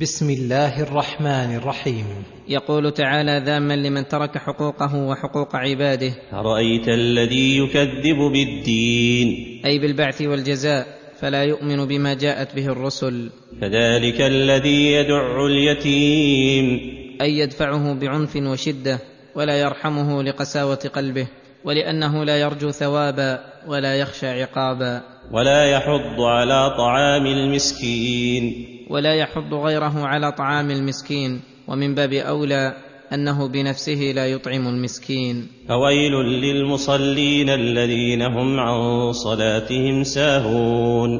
بسم الله الرحمن الرحيم. يقول تعالى ذاما لمن ترك حقوقه وحقوق عباده. أرأيت الذي يكذب بالدين؟ أي بالبعث والجزاء فلا يؤمن بما جاءت به الرسل. فذلك الذي يدع اليتيم. أي يدفعه بعنف وشدة ولا يرحمه لقساوة قلبه ولأنه لا يرجو ثوابا ولا يخشى عقابا. ولا يحض على طعام المسكين. ولا يحض غيره على طعام المسكين ومن باب أولى أنه بنفسه لا يطعم المسكين. فويل للمصلين الذين هم عن صلاتهم ساهون.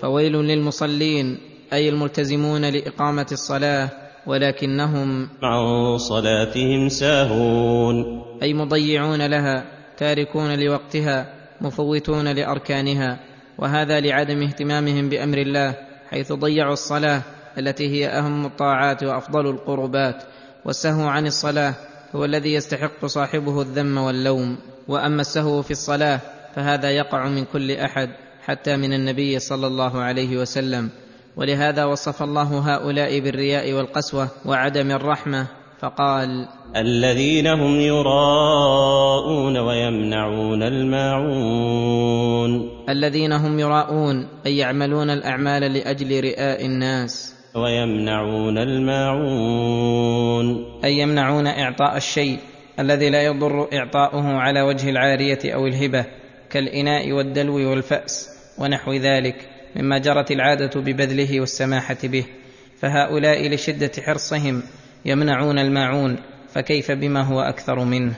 فويل للمصلين أي الملتزمون لإقامة الصلاة ولكنهم عن صلاتهم ساهون. أي مضيعون لها تاركون لوقتها مفوتون لأركانها وهذا لعدم اهتمامهم بأمر الله حيث ضيعوا الصلاة التي هي أهم الطاعات وأفضل القربات والسهو عن الصلاة هو الذي يستحق صاحبه الذم واللوم. وأما السهو في الصلاة فهذا يقع من كل أحد حتى من النبي صلى الله عليه وسلم. ولهذا وصف الله هؤلاء بالرياء والقسوة وعدم الرحمة. فقال الذين هم يراءون ويمنعون الماعون. الذين هم يراءون أي يعملون الأعمال لأجل رئاء الناس. ويمنعون الماعون. أي يمنعون إعطاء الشيء الذي لا يضر إعطاؤه على وجه العارية أو الهبة كالإناء والدلو والفأس ونحو ذلك مما جرت العادة ببذله والسماحة به. فهؤلاء لشدة حرصهم يمنعون الماعون فكيف بما هو أكثر منه؟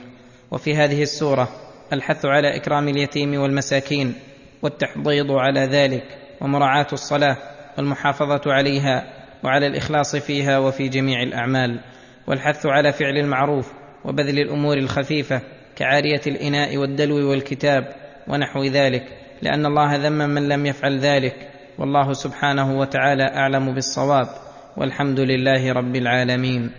وفي هذه السورة الحث على إكرام اليتيم والمساكين والتحضيض على ذلك ومراعاة الصلاة والمحافظة عليها وعلى الإخلاص فيها وفي جميع الأعمال والحث على فعل المعروف وبذل الأمور الخفيفة كعارية الإناء والدلو والكتاب ونحو ذلك لأن الله ذم من لم يفعل ذلك والله سبحانه وتعالى أعلم بالصواب والحمد لله رب العالمين.